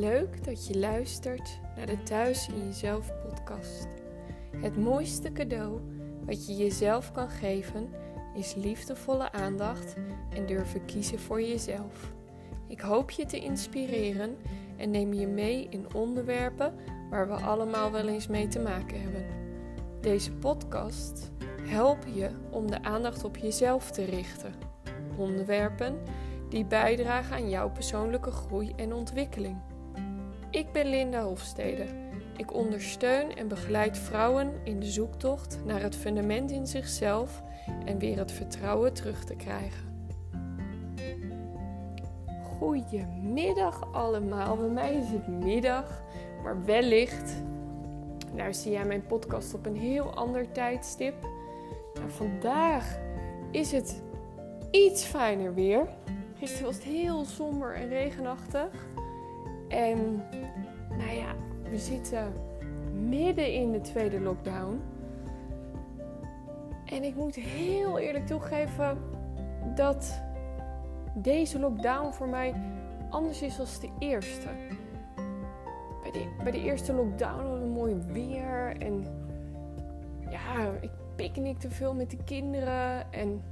leuk dat je luistert naar de Thuis in Jezelf podcast. Het mooiste cadeau wat je jezelf kan geven is liefdevolle aandacht en durven kiezen voor jezelf. Ik hoop je te inspireren en neem je mee in onderwerpen waar we allemaal wel eens mee te maken hebben. Deze podcast helpt je om de aandacht op jezelf te richten. Onderwerpen die bijdragen aan jouw persoonlijke groei en ontwikkeling. Ik ben Linda Hofstede. Ik ondersteun en begeleid vrouwen in de zoektocht naar het fundament in zichzelf en weer het vertrouwen terug te krijgen. Goedemiddag allemaal. Bij mij is het middag, maar wellicht luister jij mijn podcast op een heel ander tijdstip. Nou, vandaag is het iets fijner weer. Gisteren was het heel somber en regenachtig. En nou ja, we zitten midden in de tweede lockdown. En ik moet heel eerlijk toegeven dat deze lockdown voor mij anders is dan de eerste. Bij de, bij de eerste lockdown hadden we mooi weer en ja, ik picknickte veel met de kinderen en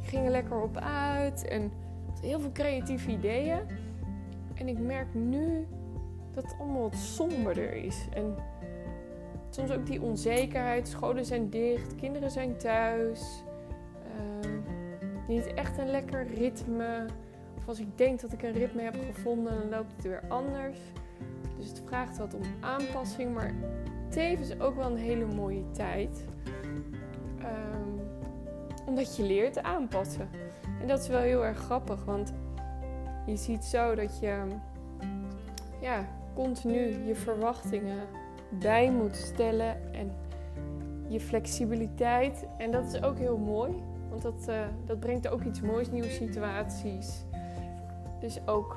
gingen lekker op uit en heel veel creatieve ideeën. En ik merk nu dat het allemaal wat somberder is. En soms ook die onzekerheid. Scholen zijn dicht, kinderen zijn thuis. Uh, niet echt een lekker ritme. Of als ik denk dat ik een ritme heb gevonden, dan loopt het weer anders. Dus het vraagt wat om aanpassing, maar tevens ook wel een hele mooie tijd. Um, omdat je leert aanpassen. En dat is wel heel erg grappig, want je ziet zo dat je ja, continu je verwachtingen bij moet stellen en je flexibiliteit. En dat is ook heel mooi, want dat, uh, dat brengt ook iets moois, nieuwe situaties. Dus ook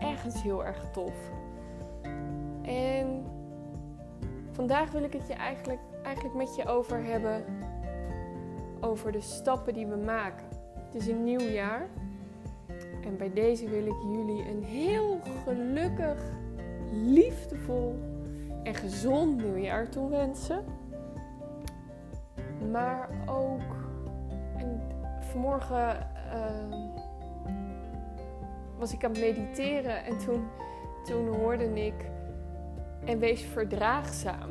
ergens heel erg tof. En vandaag wil ik het je eigenlijk, eigenlijk met je over hebben over de stappen die we maken. Het is een nieuw jaar. En bij deze wil ik jullie een heel gelukkig, liefdevol en gezond nieuwjaar toewensen. Maar ook, en vanmorgen uh, was ik aan het mediteren en toen, toen hoorde ik, en wees verdraagzaam.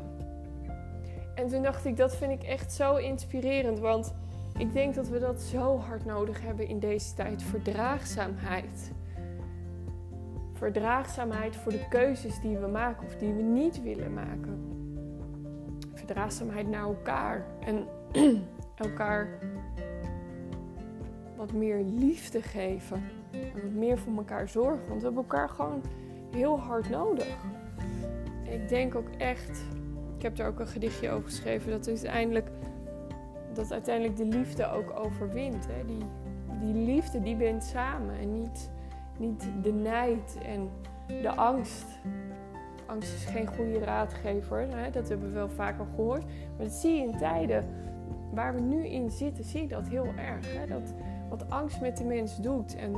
En toen dacht ik, dat vind ik echt zo inspirerend, want ik denk dat we dat zo hard nodig hebben in deze tijd. Verdraagzaamheid. Verdraagzaamheid voor de keuzes die we maken of die we niet willen maken. Verdraagzaamheid naar elkaar. En elkaar wat meer liefde geven. En wat meer voor elkaar zorgen. Want we hebben elkaar gewoon heel hard nodig. Ik denk ook echt, ik heb er ook een gedichtje over geschreven, dat uiteindelijk dat uiteindelijk de liefde ook overwint. Hè? Die, die liefde die bent samen en niet, niet de nijd en de angst. Angst is geen goede raadgever, hè? dat hebben we wel vaker gehoord. Maar dat zie je in tijden waar we nu in zitten, zie je dat heel erg. Hè? Dat, wat angst met de mens doet en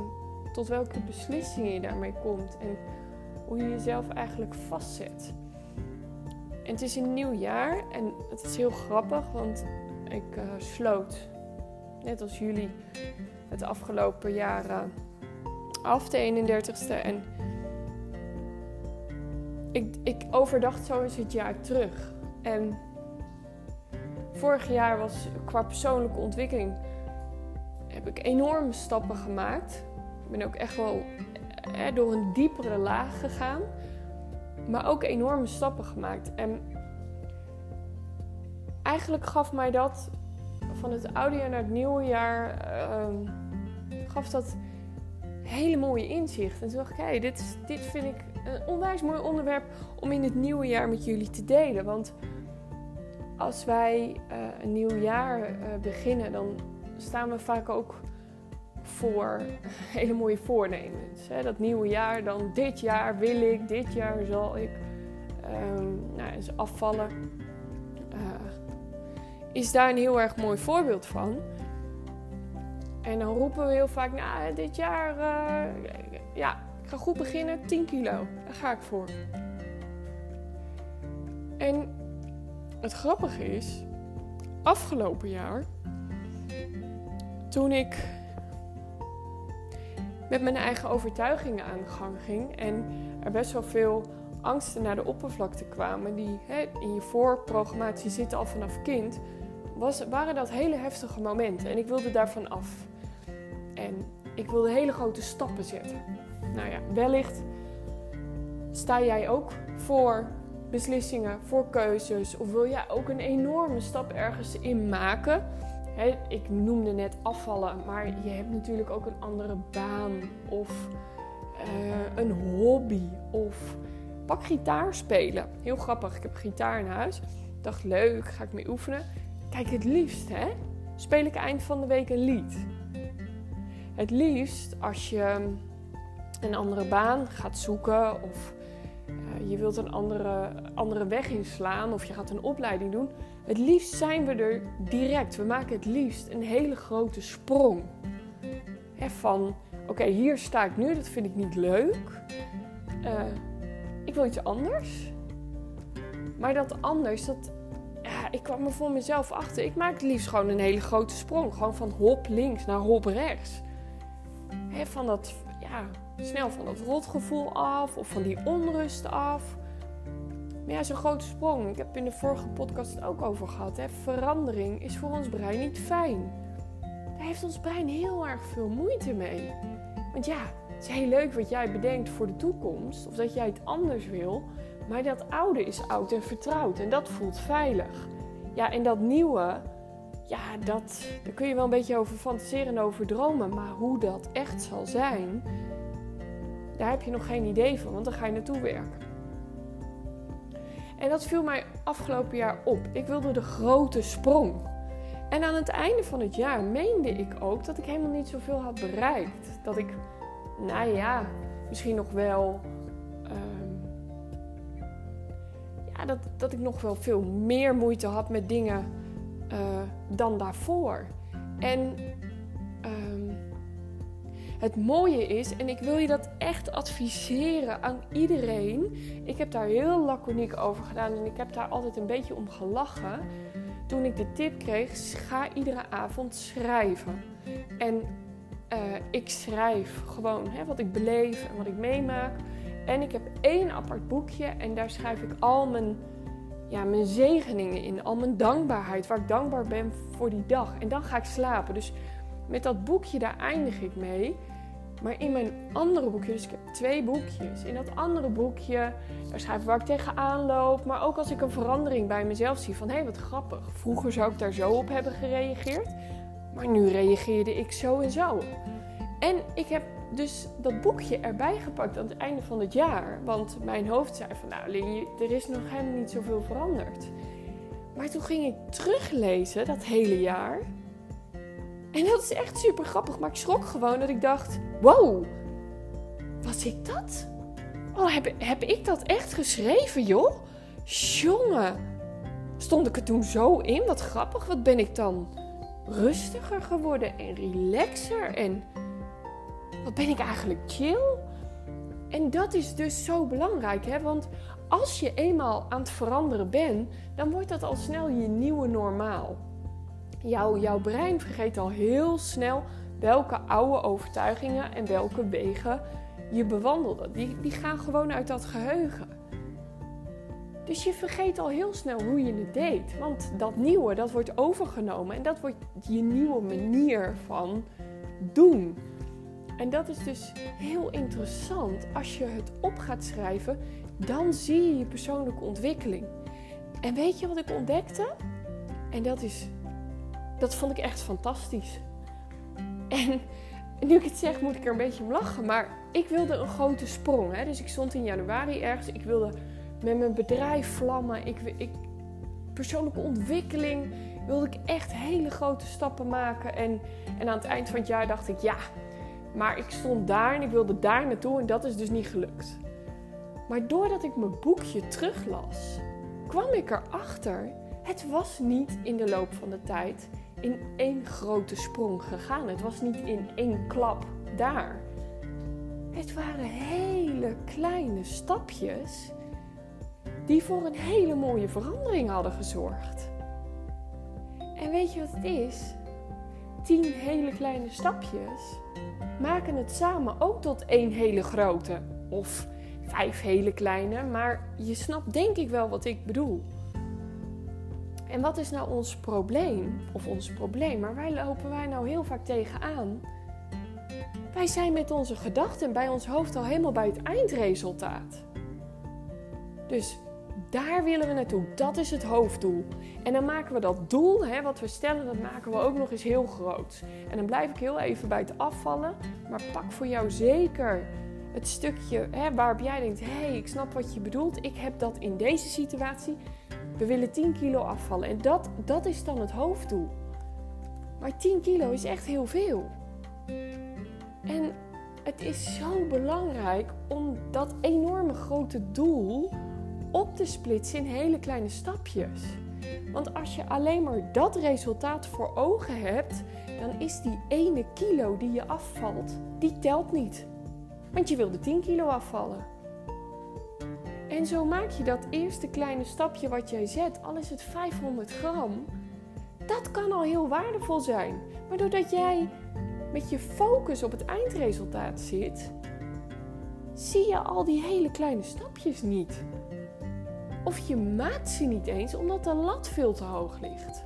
tot welke beslissingen je daarmee komt en hoe je jezelf eigenlijk vastzet. En het is een nieuw jaar en het is heel grappig, want ik uh, sloot, net als jullie, het afgelopen jaar uh, af, de 31ste. En ik, ik overdacht zo eens het jaar terug. En vorig jaar was qua persoonlijke ontwikkeling heb ik enorme stappen gemaakt. Ik ben ook echt wel eh, door een diepere laag gegaan. Maar ook enorme stappen gemaakt. En eigenlijk gaf mij dat van het oude jaar naar het nieuwe jaar, uh, gaf dat hele mooie inzicht. En toen dacht ik, hey, dit, dit vind ik een onwijs mooi onderwerp om in het nieuwe jaar met jullie te delen. Want als wij uh, een nieuw jaar uh, beginnen, dan staan we vaak ook voor hele mooie voornemens. Hè? Dat nieuwe jaar, dan dit jaar wil ik, dit jaar zal ik um, nou, eens afvallen is daar een heel erg mooi voorbeeld van. En dan roepen we heel vaak, nou, dit jaar, uh, ja, ik ga goed beginnen, 10 kilo. Daar ga ik voor. En het grappige is, afgelopen jaar, toen ik met mijn eigen overtuigingen aan de gang ging en er best wel veel angsten naar de oppervlakte kwamen, die hè, in je voorprogrammatie zitten al vanaf kind, was, waren dat hele heftige momenten. En ik wilde daarvan af. En ik wilde hele grote stappen zetten. Nou ja, wellicht sta jij ook voor beslissingen, voor keuzes? Of wil jij ook een enorme stap ergens in maken? ik noemde net afvallen, maar je hebt natuurlijk ook een andere baan of eh, een hobby of pak gitaar spelen. Heel grappig, ik heb gitaar in huis. Dacht leuk, ga ik mee oefenen. Kijk, het liefst hè, speel ik eind van de week een lied. Het liefst als je een andere baan gaat zoeken of uh, je wilt een andere, andere weg inslaan of je gaat een opleiding doen. Het liefst zijn we er direct. We maken het liefst een hele grote sprong. van, oké, hier sta ik nu, dat vind ik niet leuk. Uh, ik wil iets anders. Maar dat anders, dat, ik kwam er voor mezelf achter. Ik maak het liefst gewoon een hele grote sprong. Gewoon van hop links naar hop rechts. van dat, ja, snel van dat rotgevoel af of van die onrust af. Maar ja, zo'n grote sprong. Ik heb in de vorige podcast het ook over gehad. Verandering is voor ons brein niet fijn. Daar heeft ons brein heel erg veel moeite mee. Want ja, het is heel leuk wat jij bedenkt voor de toekomst. Of dat jij het anders wil. Maar dat oude is oud en vertrouwd. En dat voelt veilig. Ja, en dat nieuwe, ja, dat, daar kun je wel een beetje over fantaseren en over dromen. Maar hoe dat echt zal zijn, daar heb je nog geen idee van, want dan ga je naartoe werken. En dat viel mij afgelopen jaar op. Ik wilde de grote sprong. En aan het einde van het jaar meende ik ook dat ik helemaal niet zoveel had bereikt. Dat ik, nou ja, misschien nog wel. Dat, dat ik nog wel veel meer moeite had met dingen uh, dan daarvoor. En het mooie is, en ik wil je dat echt adviseren aan iedereen. Ik heb daar heel laconiek over gedaan en ik heb daar altijd een beetje om gelachen. Toen ik de tip kreeg, ga iedere avond schrijven. En uh, ik schrijf gewoon hè, wat ik beleef en wat ik meemaak. En ik heb één apart boekje en daar schrijf ik al mijn, ja, mijn zegeningen in. Al mijn dankbaarheid, waar ik dankbaar ben voor die dag. En dan ga ik slapen. Dus met dat boekje, daar eindig ik mee. Maar in mijn andere boekje, dus ik heb twee boekjes. In dat andere boekje, daar schrijf ik waar ik tegenaan loop. Maar ook als ik een verandering bij mezelf zie van hé, hey, wat grappig. Vroeger zou ik daar zo op hebben gereageerd. Maar nu reageerde ik zo en zo. En ik heb dus dat boekje erbij gepakt aan het einde van het jaar. Want mijn hoofd zei van nou er is nog helemaal niet zoveel veranderd. Maar toen ging ik teruglezen dat hele jaar. En dat is echt super grappig. Maar ik schrok gewoon dat ik dacht: wow, was ik dat? Oh, heb, heb ik dat echt geschreven, joh? Jongen, stond ik er toen zo in? Wat grappig. Wat ben ik dan rustiger geworden en relaxer? En wat ben ik eigenlijk chill? En dat is dus zo belangrijk, hè? Want als je eenmaal aan het veranderen bent, dan wordt dat al snel je nieuwe normaal. Jouw, jouw brein vergeet al heel snel welke oude overtuigingen en welke wegen je bewandelde. Die, die gaan gewoon uit dat geheugen. Dus je vergeet al heel snel hoe je het deed. Want dat nieuwe, dat wordt overgenomen. En dat wordt je nieuwe manier van doen. En dat is dus heel interessant. Als je het op gaat schrijven, dan zie je je persoonlijke ontwikkeling. En weet je wat ik ontdekte? En dat is dat vond ik echt fantastisch. En nu ik het zeg, moet ik er een beetje om lachen. Maar ik wilde een grote sprong. Hè? Dus ik stond in januari ergens. Ik wilde met mijn bedrijf vlammen. Ik, ik, persoonlijke ontwikkeling wilde ik echt hele grote stappen maken. En, en aan het eind van het jaar dacht ik, ja, maar ik stond daar en ik wilde daar naartoe. En dat is dus niet gelukt. Maar doordat ik mijn boekje teruglas, kwam ik erachter. Het was niet in de loop van de tijd in één grote sprong gegaan. Het was niet in één klap daar. Het waren hele kleine stapjes die voor een hele mooie verandering hadden gezorgd. En weet je wat het is? Tien hele kleine stapjes maken het samen ook tot één hele grote. Of vijf hele kleine, maar je snapt denk ik wel wat ik bedoel. En wat is nou ons probleem? Of ons probleem, maar waar lopen wij nou heel vaak tegenaan? Wij zijn met onze gedachten bij ons hoofd al helemaal bij het eindresultaat. Dus daar willen we naartoe. Dat is het hoofddoel. En dan maken we dat doel, hè, wat we stellen, dat maken we ook nog eens heel groot. En dan blijf ik heel even bij het afvallen. Maar pak voor jou zeker het stukje hè, waarop jij denkt: hé, hey, ik snap wat je bedoelt. Ik heb dat in deze situatie. We willen 10 kilo afvallen. En dat, dat is dan het hoofddoel. Maar 10 kilo is echt heel veel. En het is zo belangrijk om dat enorme grote doel op te splitsen in hele kleine stapjes. Want als je alleen maar dat resultaat voor ogen hebt, dan is die ene kilo die je afvalt, die telt niet. Want je wilde 10 kilo afvallen. En zo maak je dat eerste kleine stapje wat jij zet, al is het 500 gram, dat kan al heel waardevol zijn. Maar doordat jij met je focus op het eindresultaat zit, zie je al die hele kleine stapjes niet. Of je maakt ze niet eens omdat de lat veel te hoog ligt.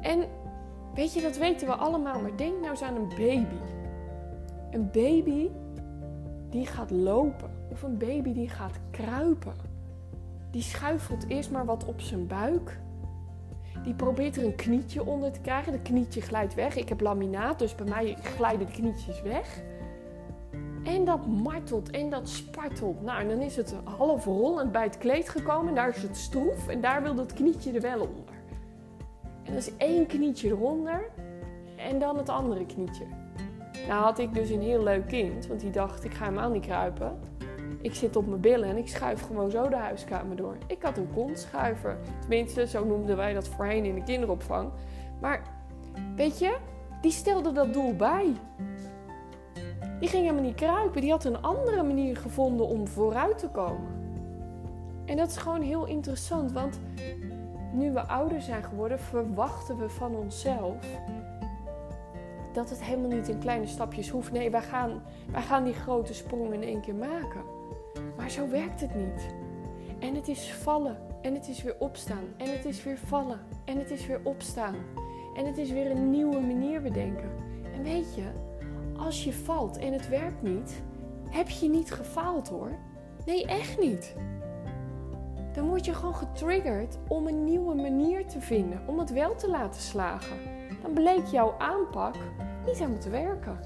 En weet je, dat weten we allemaal, maar denk nou eens aan een baby. Een baby die gaat lopen of een baby die gaat kruipen. Die schuifelt eerst maar wat op zijn buik. Die probeert er een knietje onder te krijgen. De knietje glijdt weg. Ik heb laminaat, dus bij mij glijden de knietjes weg. En dat martelt en dat spartelt. Nou, en dan is het half rollend bij het kleed gekomen. Daar is het stroef en daar wil dat knietje er wel onder. En dan is één knietje eronder en dan het andere knietje. Nou had ik dus een heel leuk kind, want die dacht ik ga helemaal niet kruipen. Ik zit op mijn billen en ik schuif gewoon zo de huiskamer door. Ik had een kontschuiver. Tenminste, zo noemden wij dat voorheen in de kinderopvang. Maar weet je, die stelde dat doel bij. Die ging helemaal niet kruipen. Die had een andere manier gevonden om vooruit te komen. En dat is gewoon heel interessant, want nu we ouder zijn geworden, verwachten we van onszelf dat het helemaal niet in kleine stapjes hoeft. Nee, wij gaan, wij gaan die grote sprong in één keer maken. Maar zo werkt het niet. En het is vallen en het is weer opstaan en het is weer vallen en het is weer opstaan. En het is weer een nieuwe manier bedenken. En weet je, als je valt en het werkt niet, heb je niet gefaald hoor. Nee, echt niet. Dan word je gewoon getriggerd om een nieuwe manier te vinden, om het wel te laten slagen. Dan bleek jouw aanpak niet helemaal te werken.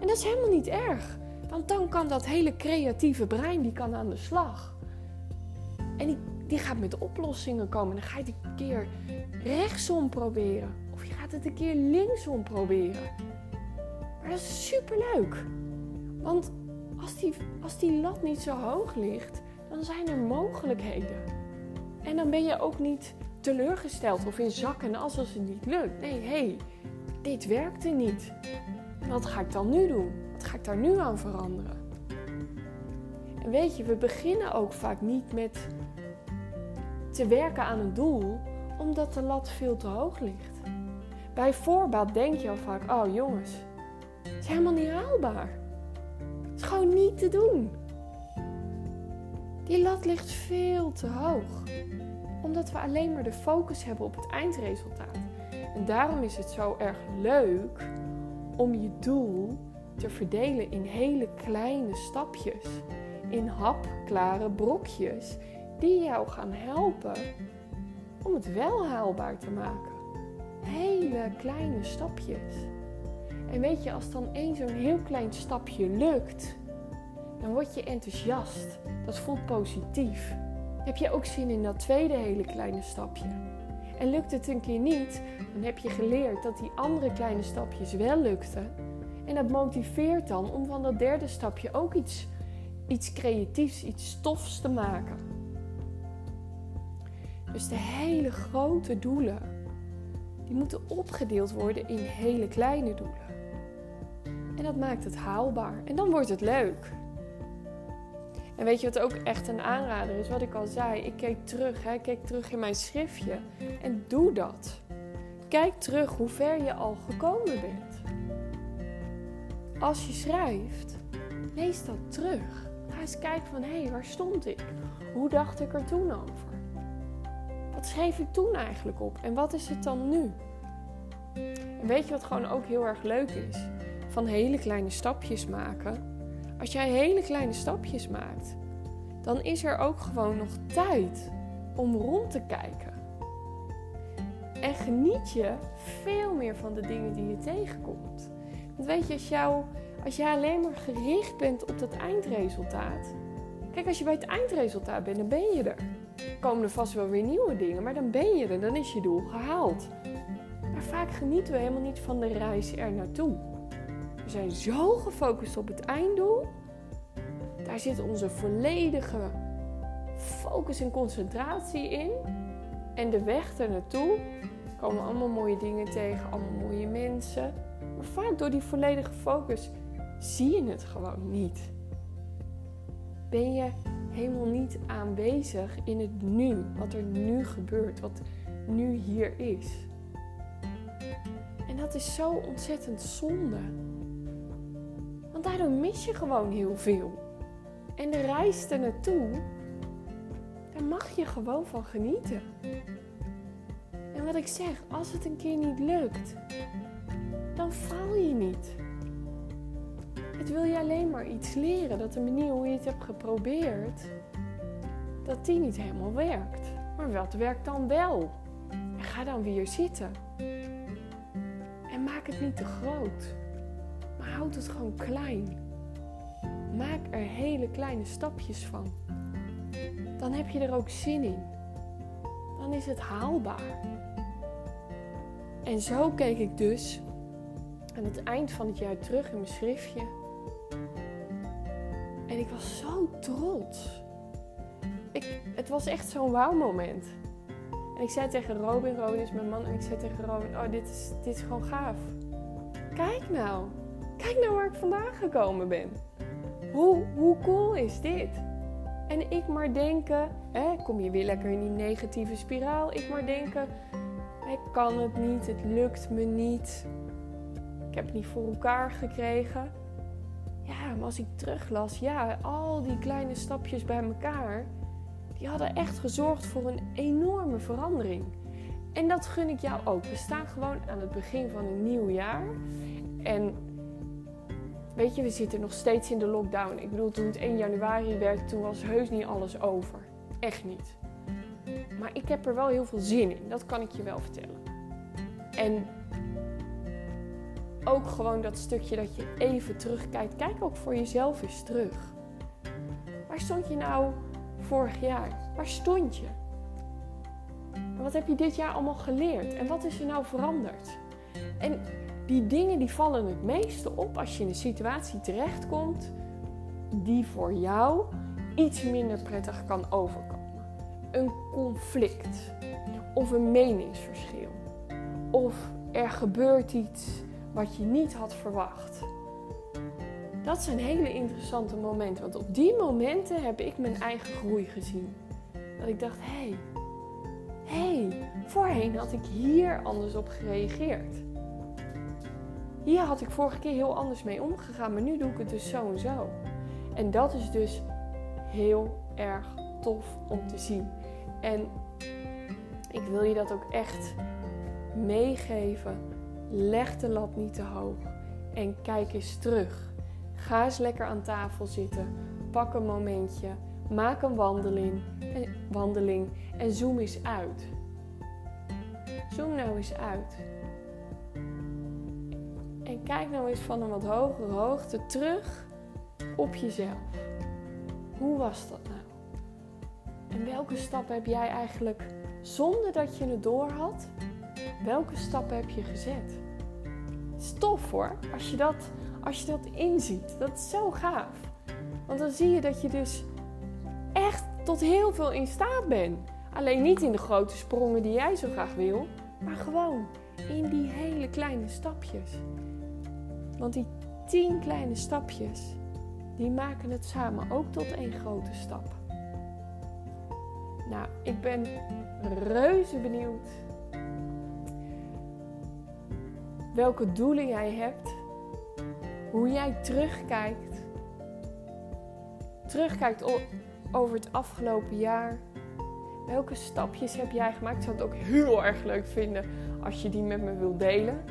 En dat is helemaal niet erg, want dan kan dat hele creatieve brein die kan aan de slag. En die, die gaat met oplossingen komen. Dan ga je het een keer rechtsom proberen. Of je gaat het een keer linksom proberen. Maar dat is super leuk. Want als die, als die lat niet zo hoog ligt, dan zijn er mogelijkheden. En dan ben je ook niet teleurgesteld of in zakken als het niet lukt. Nee, hé, hey, dit werkte niet. Wat ga ik dan nu doen? Wat ga ik daar nu aan veranderen? En weet je, we beginnen ook vaak niet met te werken aan een doel omdat de lat veel te hoog ligt. Bij voorbaat denk je al vaak: oh jongens, is helemaal niet haalbaar. Het is gewoon niet te doen. Die lat ligt veel te hoog. Omdat we alleen maar de focus hebben op het eindresultaat. En daarom is het zo erg leuk om je doel te verdelen in hele kleine stapjes. In hapklare brokjes die jou gaan helpen om het wel haalbaar te maken. Hele kleine stapjes. En weet je, als dan één zo'n heel klein stapje lukt, dan word je enthousiast. Dat voelt positief. Heb je ook zin in dat tweede hele kleine stapje? En lukt het een keer niet, dan heb je geleerd dat die andere kleine stapjes wel lukten. En dat motiveert dan om van dat derde stapje ook iets, iets creatiefs, iets stofs te maken. Dus de hele grote doelen, die moeten opgedeeld worden in hele kleine doelen. En dat maakt het haalbaar. En dan wordt het leuk. En weet je wat ook echt een aanrader is? Wat ik al zei, ik keek terug, hè? ik keek terug in mijn schriftje. En doe dat. Kijk terug hoe ver je al gekomen bent. Als je schrijft, lees dat terug. Ga eens kijken van, hé, hey, waar stond ik? Hoe dacht ik er toen over? Wat schreef ik toen eigenlijk op? En wat is het dan nu? En weet je wat gewoon ook heel erg leuk is? Van hele kleine stapjes maken. Als jij hele kleine stapjes maakt, dan is er ook gewoon nog tijd om rond te kijken. En geniet je veel meer van de dingen die je tegenkomt. Want weet je, als, jou, als jij alleen maar gericht bent op dat eindresultaat. Kijk, als je bij het eindresultaat bent, dan ben je er. Komen er vast wel weer nieuwe dingen, maar dan ben je er, dan is je doel gehaald. Maar vaak genieten we helemaal niet van de reis er naartoe. We zijn zo gefocust op het einddoel. Daar zit onze volledige focus en concentratie in. En de weg er naartoe komen allemaal mooie dingen tegen, allemaal mooie mensen. Maar vaak door die volledige focus zie je het gewoon niet. Ben je helemaal niet aanwezig in het nu, wat er nu gebeurt, wat nu hier is. En dat is zo ontzettend zonde. Want daardoor mis je gewoon heel veel. En de reis er naartoe, daar mag je gewoon van genieten. En wat ik zeg, als het een keer niet lukt, dan faal je niet. Het wil je alleen maar iets leren. Dat de manier hoe je het hebt geprobeerd, dat die niet helemaal werkt. Maar wat werkt dan wel? En ga dan weer zitten. En maak het niet te groot. Maar houd het gewoon klein. Maak er hele kleine stapjes van. Dan heb je er ook zin in. Dan is het haalbaar. En zo keek ik dus aan het eind van het jaar terug in mijn schriftje. En ik was zo trots. Ik, het was echt zo'n wauw moment. En ik zei tegen Robin, Robin is mijn man, en ik zei tegen Robin, oh dit is, dit is gewoon gaaf. Kijk nou, kijk nou waar ik vandaan gekomen ben. Hoe, hoe cool is dit? En ik maar denken, hè, kom je weer lekker in die negatieve spiraal. Ik maar denken, ik kan het niet, het lukt me niet. Ik heb het niet voor elkaar gekregen. Ja, maar als ik teruglas, ja, al die kleine stapjes bij elkaar, die hadden echt gezorgd voor een enorme verandering. En dat gun ik jou ook. We staan gewoon aan het begin van een nieuw jaar. En weet je, we zitten nog steeds in de lockdown. Ik bedoel, toen het 1 januari werd, toen was heus niet alles over. Echt niet. Maar ik heb er wel heel veel zin in, dat kan ik je wel vertellen. En ook gewoon dat stukje dat je even terugkijkt. Kijk ook voor jezelf eens terug. Waar stond je nou vorig jaar? Waar stond je? En wat heb je dit jaar allemaal geleerd? En wat is er nou veranderd? En die dingen die vallen het meeste op als je in een situatie terechtkomt die voor jou iets minder prettig kan overkomen. Een conflict of een meningsverschil of er gebeurt iets wat je niet had verwacht. Dat zijn hele interessante momenten, want op die momenten heb ik mijn eigen groei gezien. Dat ik dacht, hé, hey, hé, hey, voorheen had ik hier anders op gereageerd. Hier had ik vorige keer heel anders mee omgegaan, maar nu doe ik het dus zo en zo. En dat is dus heel erg tof om te zien. En ik wil je dat ook echt meegeven. Leg de lat niet te hoog en kijk eens terug. Ga eens lekker aan tafel zitten. Pak een momentje. Maak een wandeling, een wandeling en zoom eens uit. Zoom nou eens uit. En kijk nou eens van een wat hogere hoogte terug op jezelf. Hoe was dat nou? En welke stappen heb jij eigenlijk zonder dat je het door had? Welke stappen heb je gezet? Stof hoor, als je, dat, als je dat inziet. Dat is zo gaaf. Want dan zie je dat je dus echt tot heel veel in staat bent. Alleen niet in de grote sprongen die jij zo graag wil, maar gewoon in die hele kleine stapjes. Want die tien kleine stapjes, die maken het samen ook tot één grote stap. Nou, ik ben reuze benieuwd welke doelen jij hebt, hoe jij terugkijkt. Terugkijkt over het afgelopen jaar. Welke stapjes heb jij gemaakt? Ik zou het ook heel erg leuk vinden als je die met me wilt delen.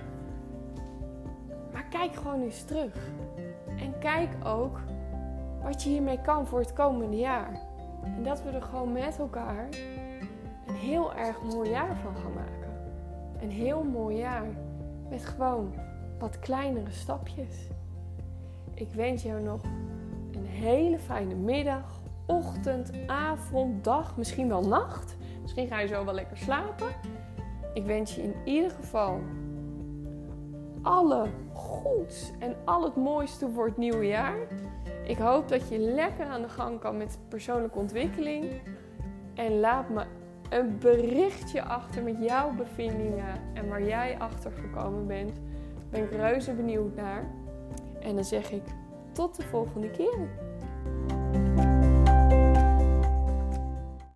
Kijk gewoon eens terug. En kijk ook wat je hiermee kan voor het komende jaar. En dat we er gewoon met elkaar een heel erg mooi jaar van gaan maken. Een heel mooi jaar met gewoon wat kleinere stapjes. Ik wens jou nog een hele fijne middag, ochtend, avond, dag, misschien wel nacht. Misschien ga je zo wel lekker slapen. Ik wens je in ieder geval alle goeds en al het mooiste voor het nieuwe jaar. Ik hoop dat je lekker aan de gang kan met persoonlijke ontwikkeling. En laat me een berichtje achter met jouw bevindingen en waar jij achter gekomen bent. Daar ben ik reuze benieuwd naar. En dan zeg ik tot de volgende keer.